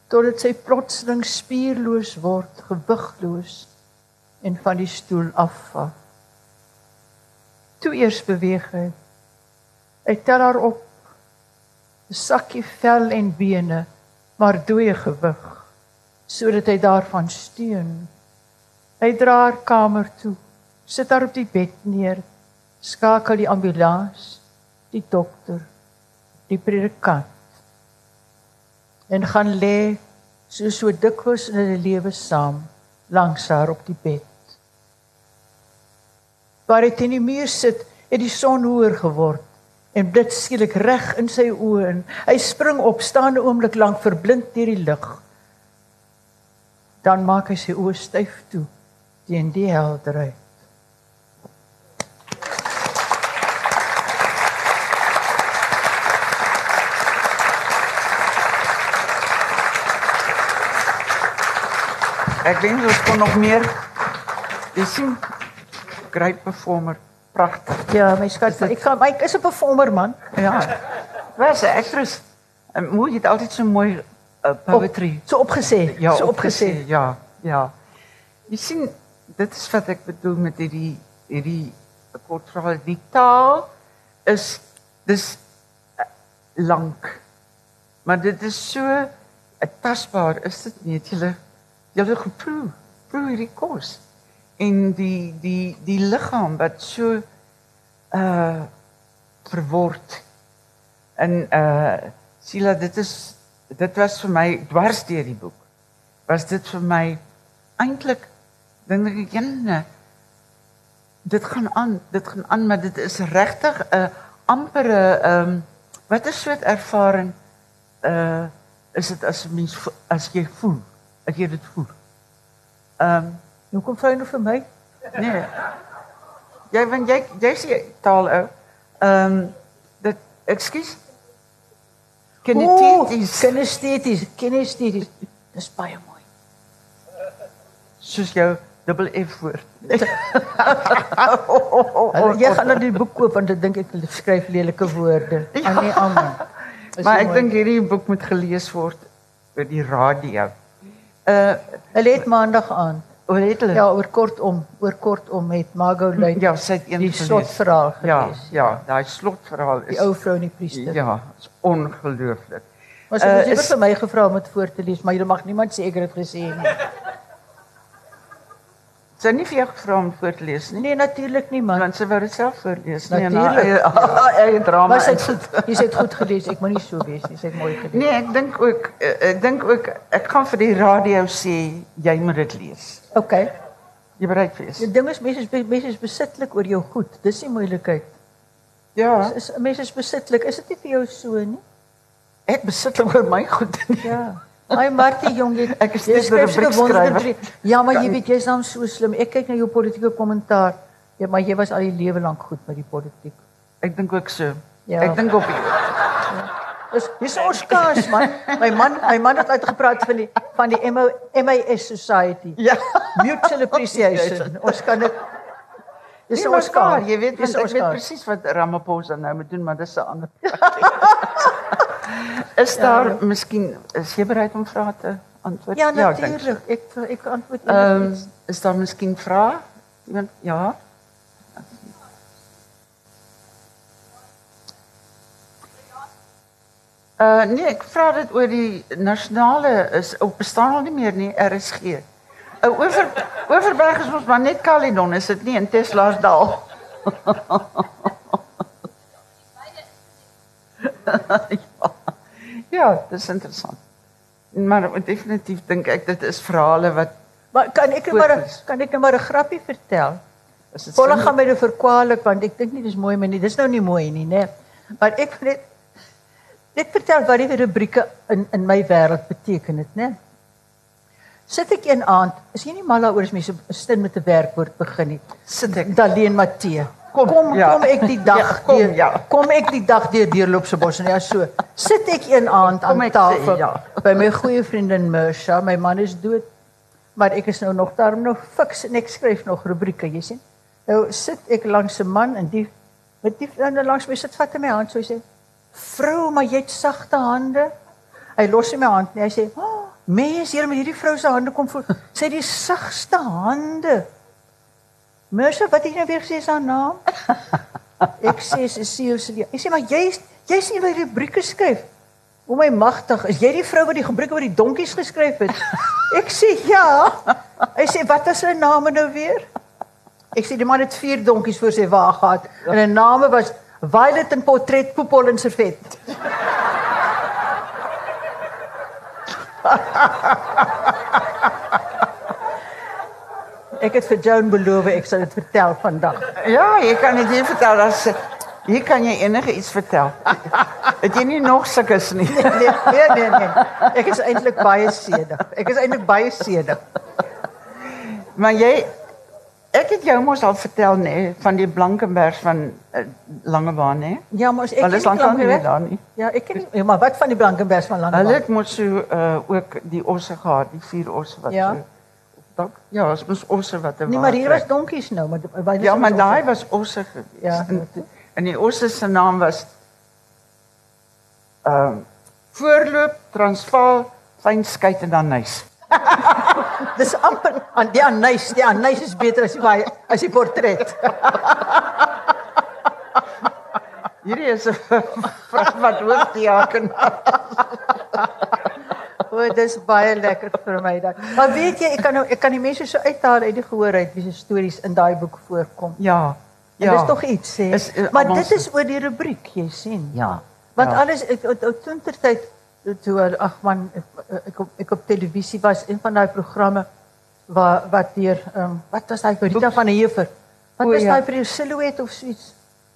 totdat sy plotseling spierloos word, gewigloos en van die stoel afval. Toe eers beweeg hy. Hy tel haar op 'n sakkie vel en bene, maar dooie gewig sodat hy daarvan steun. Hy dra haar kamer toe, sit haar op die bed neer, skakel die ambulans, die dokter, die predikant en gaan lê so so dikwels in hulle lewe saam langs haar op die bed. Waar hy teen die muur sit, het die son hoër geword en dit skielik reg in sy oë en hy spring op, staan 'n oomblik lank verblind deur die lig. Dan maak hy sy oë styf toe teen die helderheid. Ek dink ons kon nog meer. Dis 'n great performer pragtig. Ja, my skat, ek kan ek is 'n performer man. Ja. Was 'n actress. En mooi het altyd so mooi uh, poetry. Op, so opgesê. Ja, so opgesê. opgesê. Ja, ja. Jy sien, dit is wat ek bedoel met hierdie hierdie kort verhaal. Die taal is dis uh, lank. Maar dit is so uh, tasbaar, is dit nie? Het julle julle geproe, proe hierdie kos en die die die liggaam wat so uh verword in uh Sila dit is dit was vir my dwars deur die boek. Was dit vir my eintlik dink ek jenne dit gaan aan, dit gaan aan, maar dit is regtig 'n ampere ehm um, wat 'n soort ervaring uh is dit as mens as jy voel, as jy dit voel. Ehm um, hoekom vra jy nou vir my? Nee. Jy want jy jy sê taal ou. Ehm um, dit ekskuus. Kinesteties, kinesteties, kinesteties. Dis baie mooi. Soos jou dubbel F woord. jy gaan nou die boek koop want ek dink ek skryf lelike woorde. Ja. Nee, almal. [laughs] Maar ek dink hierdie boek moet gelees word oor die radio. Uh hulle het maandag aan. Oor het hulle? Ja, oor kortom, oor kortom met Margot Luit. Ja, sy het een die slotverhaal gelees. Ja, ja, daai slotverhaal is die ou vrou in die priester. Ja, is ongelooflik. Maar sy het uh, vir my gevra om dit voor te lees, maar jy mag niemand sê ek het dit gesê nie. Sy nie vir jou gevra om voor te lees nie. Nee, natuurlik nie man. Want sy wou dit self voorlees. Nee, natuurlik. [laughs] Eie drama. Maar sy het goed, jy het goed gelees. Ek moenie so wees nie. Sy het mooi gelees. Nee, ek dink ook eh, ek dink ook ek gaan vir die radio sê jy moet dit lees. OK. Jy bereid wees. Die ding is mense is mense is besitlik oor jou goed. Dis die moeilikheid. Ja. Is, is mense is besitlik. Is dit nie vir jou so nie? Ek besitlik oor my goed nie. Ja. [laughs] Ai Martie jong, jy, ek is nie 'n rubriekskrywer. Ja, maar jy weet jy's dan so slim. Ek kyk na jou politieke kommentaar. Ja, maar jy was al die lewe lank goed met die politiek. Ek dink ook so. Ja. Ek dink op. Ja. Dis dis ons kaas man. My man, my man het uitgepraat van die van die MO, MAS Society. Ja. Mutual [laughs] appreciation. ons kan dit Dis nee, ons kaar, jy weet, dis ons weet presies wat Ramaphosa nou moet doen, maar dis 'n ander. [laughs] Is ja. daar ja. miskien is jy bereid om vrae te antwoord? Ja, natuurlik. Ja, ek ek antwoord ehm um, is daar miskien vrae? Iemand ja. Uh nee, ek vra dit oor die nasionale is op bestaan al nie meer nie, RSG. Uh, oor Oorberg is ons maar net Caledon, is dit nie in Teslaasdal? [laughs] ja. Ja, dit is interessant. Maar definitief dink ek dit is verhale wat Maar kan ek maar kan ek maar 'n grappie vertel? Volle gaan my nou verkwalik want ek dink nie dis mooi maar nie. Dis nou nie mooi nie, né? Maar ek net net vertel wat die rubrieke in in my wêreld beteken het, né? Sit ek een aand, is jy nie mal daaroor as mense 'n stin met 'n werkwoord begin nie? Sit ek Daleen Matthee kom kom, ja. kom ek die dag ja, kom, deur, ja. kom ek die dag deur deurloopse bos en ja so sit ek een aand aan tafel sê, ja. [laughs] by my goeie vriendin Mersha my man is dood maar ek is nou nog daarom nog fiks en ek skryf nog rubrieke jy sien nou sit ek langs 'n man en die met die nou langs my sit vat hy my hand so sê vrou maar jy het sagte hande hy los my hand en hy sê oh, mens hier met hierdie vrou se hande kom voel sê die sagste hande Merse, wat het jy nou weer gesê haar naam? [laughs] Ek sê Cecile se. Ek sê maar jy jy sien by rubrieke skryf. O my magtig, is jy die vrou wat die rubrieke oor die donkies geskryf het? [laughs] Ek sê ja. Hy sê wat is sy name nou weer? Ek sê die man het vier donkies voor sy wa gehad en 'n name was Violet en Portret Poepol en Servet. [laughs] Ek het vir Joan beloof ek sal dit vertel vandag. Ja, jy kan dit hier vertel as hier kan jy enige iets vertel. [laughs] Het jy nie nog sulkes nie? Nee, nee, nee, nee, nee. Ek is eintlik baie sedig. Ek is eintlik baie sedig. Maar jy ek het jou mos al vertel nê nee, van die Blankenbergs van uh, Langebaan nê? Nee? Ja, mos ek ken die Blankenbergs daar nie. Ja, ek ken ja, maar wat van die Blankenbergs van Langebaan? Hulle het mos so uh, ook die osse gehad, die vier osse wat ja. so dak. Ja, ons moes osse wat er Nee, maar hier was donkies nou, maar by Ja, maar daai was osse geweest. Ja. En, en die osse se naam was ehm uh, Voorloop Transvaal fyn skei en dan nuis. [laughs] Dis amper aan die nuis, die nuis is beter as die as die portret. [laughs] Hierdie is 'n [laughs] vrag wat hoofdiaken. O, dis baie lekker vir my dan. Maar weet jy, ek kan nou ek kan die mense so uithaal uit die gehoor uit wie se stories in daai boek voorkom. Ja. Ja. Dis tog iets sê. Is, uh, maar dit is oor die rubriek, jy sien. Ja. Want ja. alles toe tertyd toe eh, ag man ek, ek op ek op televisie was een van daai programme waar wat deur ehm um, wat was daai Rita van der Heever. Wat O, was ja. daai vir 'n silhouet of so iets?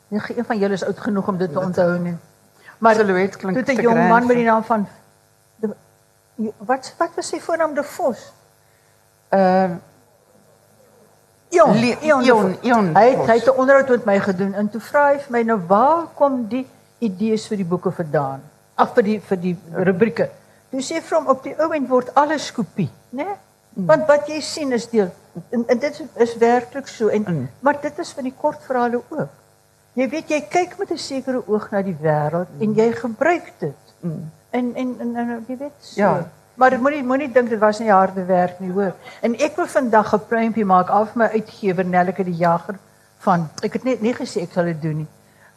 Nee, een van julle is oud genoeg om dit te onthou nie. Maar Silhouet klink Toe 'n te jong man met die naam van wat wat was sy voornaam de Vos? Uh Le- Ion, de Ion, Vos. Ion Hy het, hy het 'n onderhoud met my gedoen en toe vra hy vir my nou waar kom die idees vir die boeke vandaan? Ag vir die vir die rubrieke. Toe sê vir hom op die ou end word alles kopie, né? Mm. Want wat jy sien is deel en, en dit is, werklik so en Mm. maar dit is van die kortverhale ook. Jy weet jy kyk met 'n sekere oog na die wêreld en jy gebruik dit. Mm. En en en, en jy weet so. Ja. Maar moenie moenie dink dit was nie harde werk nie, hoor. En ek wil vandag 'n prentjie maak af my uitgewer Nelleke die Jager van ek het net nie gesê ek sal dit doen nie.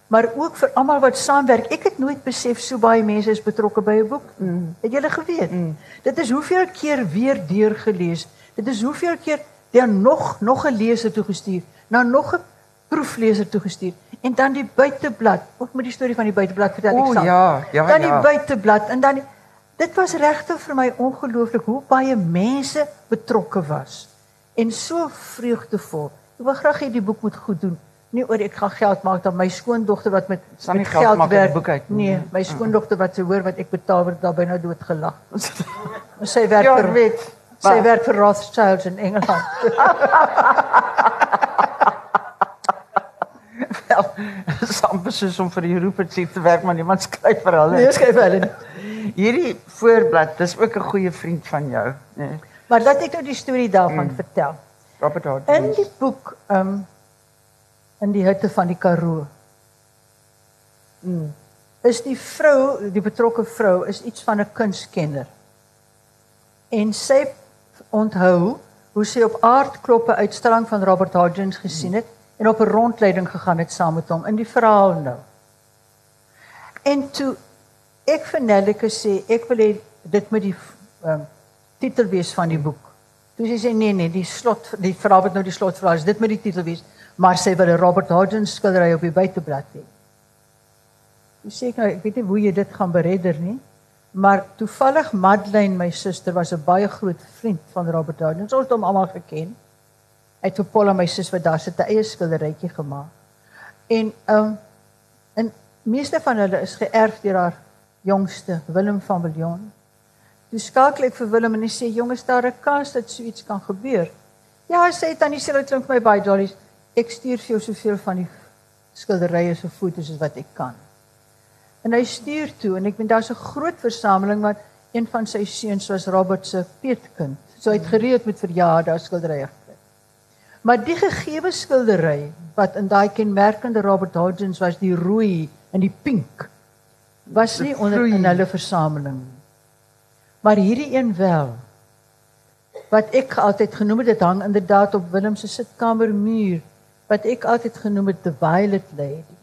Maar ook vir almal wat saamwerk. Ek het nooit besef so baie mense is betrokke by 'n boek. Mm. Het julle geweet? Mm. Dit is hoeveel keer weer deurgelees. Dit is hoeveel keer dan nog nog 'n leser toegestuur, nou nog 'n proefleser toegestuur en dan die buiteblad. Ook met die storie van die buiteblad vertel ek O sal. ja, ja dan die ja. buiteblad en dan die, dit was regtig vir my ongelooflik hoe baie mense betrokke was en so vreugdevol. Ek wil graag hê die boek moet goed doen. Nie oor ek gaan geld maak dan my skoondogter wat met, Sal nie met geld die werk. boek uit. Nee, my skoondogter wat sy hoor wat ek betaal word daar byna dood gelag. Sy werk Ja, vir weet. sy werk vir Rothschilds in Engeland. [laughs] Wel, amper soos om vir die Rupert Chief te werk, maar niemand [laughs] skryf vir hulle. nee, skryf hulle. nie. Hierdie voorblad, dis ook 'n goeie vriend van jou, né? Nee, Maar laat ek nou die storie daarvan mm. vertel. Robert Hart. In die boek um in die hutte van die Karoo Mm. is die vrou, die betrokke vrou is iets van 'n kunskenner. En sy onthou hoe sy op aardkloppe uitstalling van Robert Hodgins gesien het en op 'n rondleiding gegaan het saam met hom in die verhaal nou. En toe ek vir Nelleke sê ek wil hê dit moet die um, titel wees van die boek. Toe sy sê nee nee, die slot die verhaal wat nou die slotverhaal is, dit moet die titel wees, maar sy wil 'n Robert Hodgins skildery op die buiteblad hê. Toe sê ek nou, ek weet nie hoe jy dit gaan beredder nie, maar toevallig Madeleine, my suster, was 'n baie groot vriend van Robert Hodgins. Ons het hom almal geken. Het vir Paula my sus wat daar sit 'n eie skilderytjie gemaak. En ehm um, en meeste van hulle is geërf deur haar jongste, Willem van Viljoen. Toe skakel ek vir Willem en hy sê jonges daar 'n kans dat so iets kan gebeur. Ja, sê tannie sê dit klink vir my baie dollies. Ek stuur vir jou soveel van die skilderye so foto's as wat ek kan. En hy stuur toe en ek weet daar's 'n groot versameling wat een van sy seuns was Robert se peetkind. So hy het gereed met verjaarsdag skilderye. Maar die gegeewe skildery wat in daai kenmerkende Robert Hodgins was die rooi en die pink was nie onder in hulle versameling nie. Maar hierdie een wel wat ek altyd genoem het dit hang inderdaad op Willem se sitkamermuur wat ek altyd genoem het the violet lady.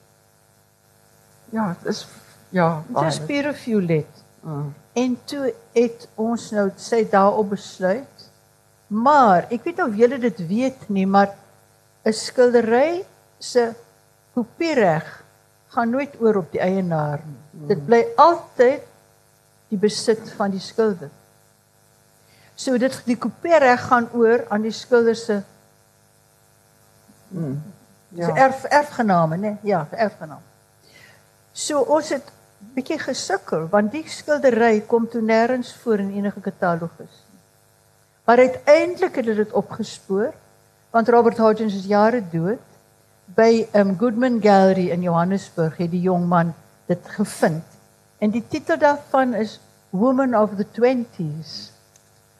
Ja, dis ja, Dit is baie. pure violet. Mm. En toe het ons nou sê daarop besluit. Maar ek weet of julle dit weet nie, maar 'n skildery se kopiereg gaan nooit oor op die eienaar nie. Dit bly altyd die besit van die skilder. So dit die kopiereg gaan oor aan die skilder se Ja. ja. erf erfgename, né? Ja, erfgename. So ons het bietjie gesukkel want die skildery kom toe nêrens voor in enige katalogus. Maar uiteindelik het hulle dit opgespoor want Robert Hodgins is jare dood. By um, Goodman Gallery in Johannesburg het die jong man dit gevind. En die titel daarvan is Woman of the 20s.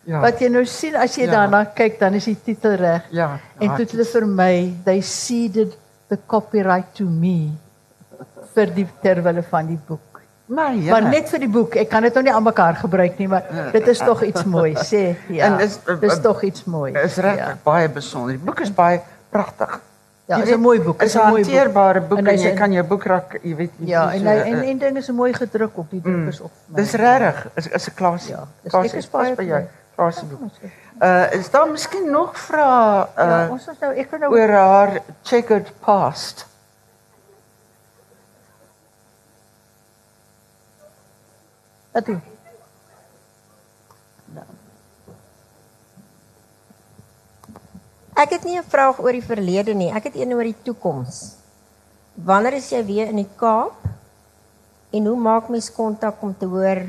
Ja. Wat jy nou sien as jy Ja. daarna kyk, dan is die titel reg. Ja. En toe het hulle vir my, they ceded the copyright to me vir die terwille van die boek. Maar ja. Maar net vir die boek. Ek kan dit nou nie aan mekaar gebruik nie, maar dit is tog iets mooi, sê. [laughs] Ja. En is- dis tog iets mooi. is regtig Ja, baie besonder. Die boek is baie pragtig. ja is 'n mooi boek. Is Is 'n mooi boek. hanteerbare boek En en, hy's jy in- kan jou boekrak, jy weet, nie Ja, en hy, en eh, en ding is mooi gedruk op die druk is op. my. Dis regtig. Is is 'n klasie. Ja, dis- Klasie ek is pas baie by jou. Klasie boek. Uh is daar miskien nog vrae uh Ja, ons is nou ek wil nou oor haar checkered past? Ito. Nou. Ek het nie 'n vraag oor die verlede nie, ek het een oor die toekoms. Wanneer is jy weer in die Kaap? En hoe maak mens kontak om te hoor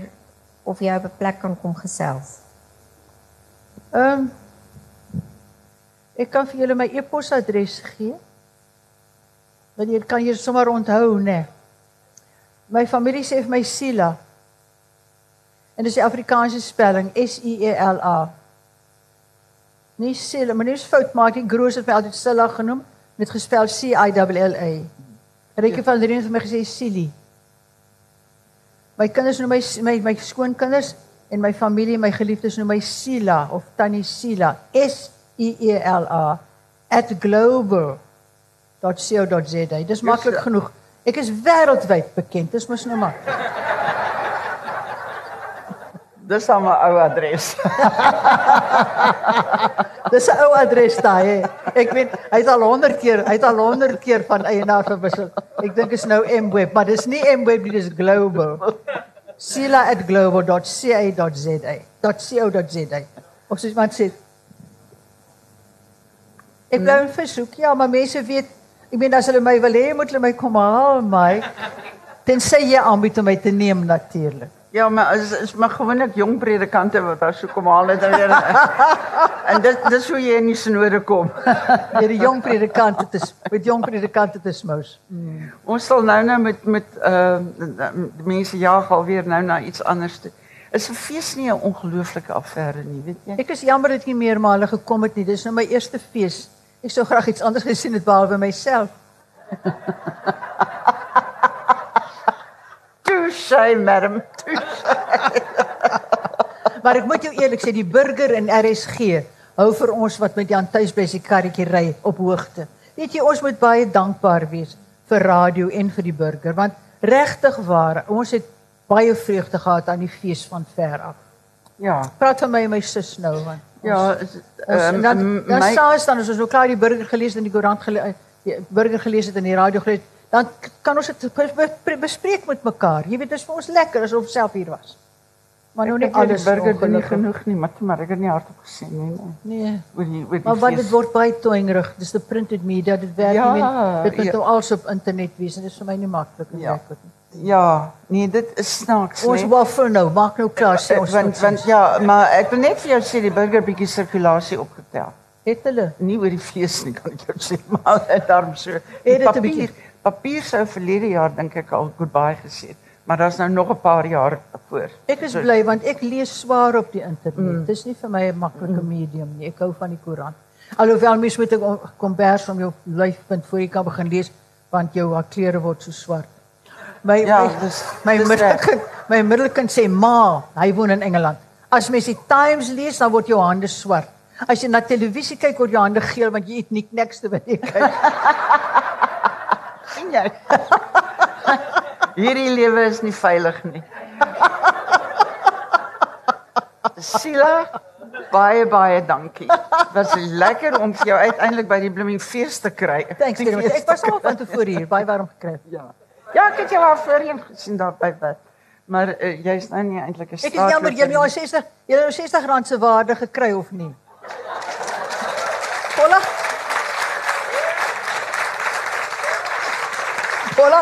of jy op 'n plek kan kom gesels? Ehm um, Ek kan vir julle my e-posadres gee. Want jy kan hier sommer onthou, né? Nee. My familie sê vir my Sila En dis die Afrikaanse spelling S I E L A. Nie Sila, maar nie is fout maak nie. Groos het my altyd Sila genoem met gespel C I L L A. Rykie van Drien het vir my gesê Sili. My kinders noem my my my skoonkinders en my familie, my geliefdes noem my Sila of Tannie Sila. S E E L A @global.co.za. Dis maklik genoeg. Ek is wêreldwyd bekend. Dis mos nou maar. Dis al my ou adres. [laughs] Dis 'n ou adres daai. hè. Ek weet hy het al 100 keer, hy het al 100 keer van eienaar verwissel. Ek dink is nou Mweb, maar dis nie Mweb nie, dis Global. sila@global.ca.za. .co.za. Of soos iemand sê Ek bly in versoek. Ja, maar mense weet, ek meen as hulle my wil hê, moet hulle my kom haal, my. Tensy jy aanbied om my te neem natuurlik. Ja, maar is is maar gewoonlik jong predikante wat daar so kom haal het [laughs] en weer. en dit dis hoe jy in die sinode kom. [laughs] Deur die jong predikante te met jong predikante te smous. Ons sal nou nou met met uh mense jaag alweer nou na iets anders toe. Is 'n fees nie 'n ongelooflike affære nie, weet jy? Ek is jammer dat nie meer maar hulle gekom het nie. Dis nou my eerste fees. Ek sou graag iets anders gesien het behalwe myself. [laughs] Touche, madam. Touche. [laughs] Maar ek moet jou eerlik sê, die burger en RSG hou vir ons wat met Jan Tuis by sy karretjie ry op hoogte. Weet jy, ons moet baie dankbaar wees vir radio en vir die burger want regtig waar, ons het baie vreugde gehad aan die fees van ver af. Ja. Praat van my en my sus nou want Ja, is, Ons, ehm, en dan dan my- saans dan as ons nou klaar die burger gelees het in die koerant gelees die burger gelees het in die radio gelees dan kan ons dit be- be- bespreek met mekaar. Jy weet dit is vir ons lekker asof ons self hier was. Maar nou nie die alles burger doen nie genoeg nie, maar maar ek het nie hardop gesien nie. nee. Nee. Oor die oor die Maar wat dit word baie toeingrig. Dis die printed media. Dit werk Ja, nie. Dit moet ja. nou alles op internet wees en dit is vir my nie maklik om Ja. met nie. Ja, nee, dit is snaaks. Ons nee. waffel nou, maak nou klaar sê ons want want ja, maar ek wil net vir jou sê die burger bietjie sirkulasie opgetel. het hulle Nie oor die fees nie kan ek jou sê, [laughs] maar daarom so. Het dit 'n bietjie? Papier sou verlede jaar dink ek al goodbye gesê het, maar daar's nou nog 'n paar jaar voor. Ek is So- bly want ek lees swaar op die internet. Mm. Dis nie vir my 'n maklike medium nie. Ek hou van die koerant. Alhoewel mens moet ek kombers om jou lyfpunt voor jy kan begin lees want jou klere word so swart. My Ja, my, dis- my dis middelkind, my middelkind sê ma, hy woon in Engeland. As mens die Times lees, dan word jou hande swart. As jy na televisie kyk, word jou hande geel want jy eet niks te wat jy kyk. [laughs] sien jy? [laughs] Hierdie lewe is nie veilig nie. [laughs] Sila, baie baie dankie. Was lekker om jou uiteindelik by die bloeming fees te kry. Thanks very much. Ek was al van tevore hier, baie warm gekry. [laughs] Ja. Ja, ek het jou al voorheen gesien daar by wat. Maar uh, jy's nou nie eintlik 'n Ek is jammer jy het nou 60 jy het nou 60 rand se waarde gekry of nie? Hola. Hola.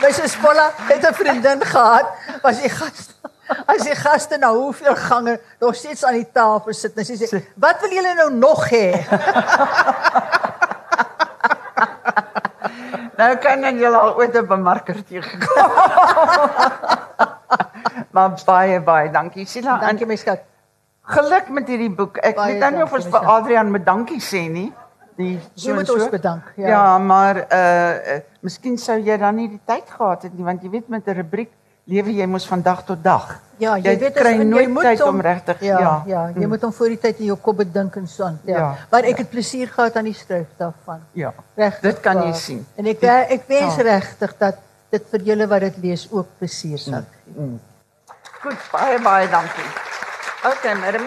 My sus Paula het 'n vriendin gehad, was die gas. As die gaste na hoeveel gange nog steeds aan die tafel sit en sy sê, "Wat wil julle nou nog hê?" [laughs] Nou kan ek julle al ooit 'n bemarker teëgekom. [laughs] maar baie baie dankie Sila. Dankie my skat. geluk met hierdie boek. Ek Baie weet nou nie of ons vir Adrian met dankie sê nie. Die Jy moet ons bedank. Ja, Ja. ja maar uh, uh miskien sou jy dan nie die tyd gehad het nie want jy weet met 'n rubriek lewe jy mos van dag tot dag. Ja, jy, Jy weet kry en nooit moet tyd hom- om regtig- ja, ja. ja, jy moet hom voor die tyd in jou kop bedink en so aan. Ja. Ja, Maar ek het plesier gehad aan die skryf daarvan. Ja. Regtig. Dit kan jy sien. En ek wer- ek wens Ja. regtig dat dit vir julle wat dit lees ook plesier sal. Goed, baie baie dankie. Okay, madam.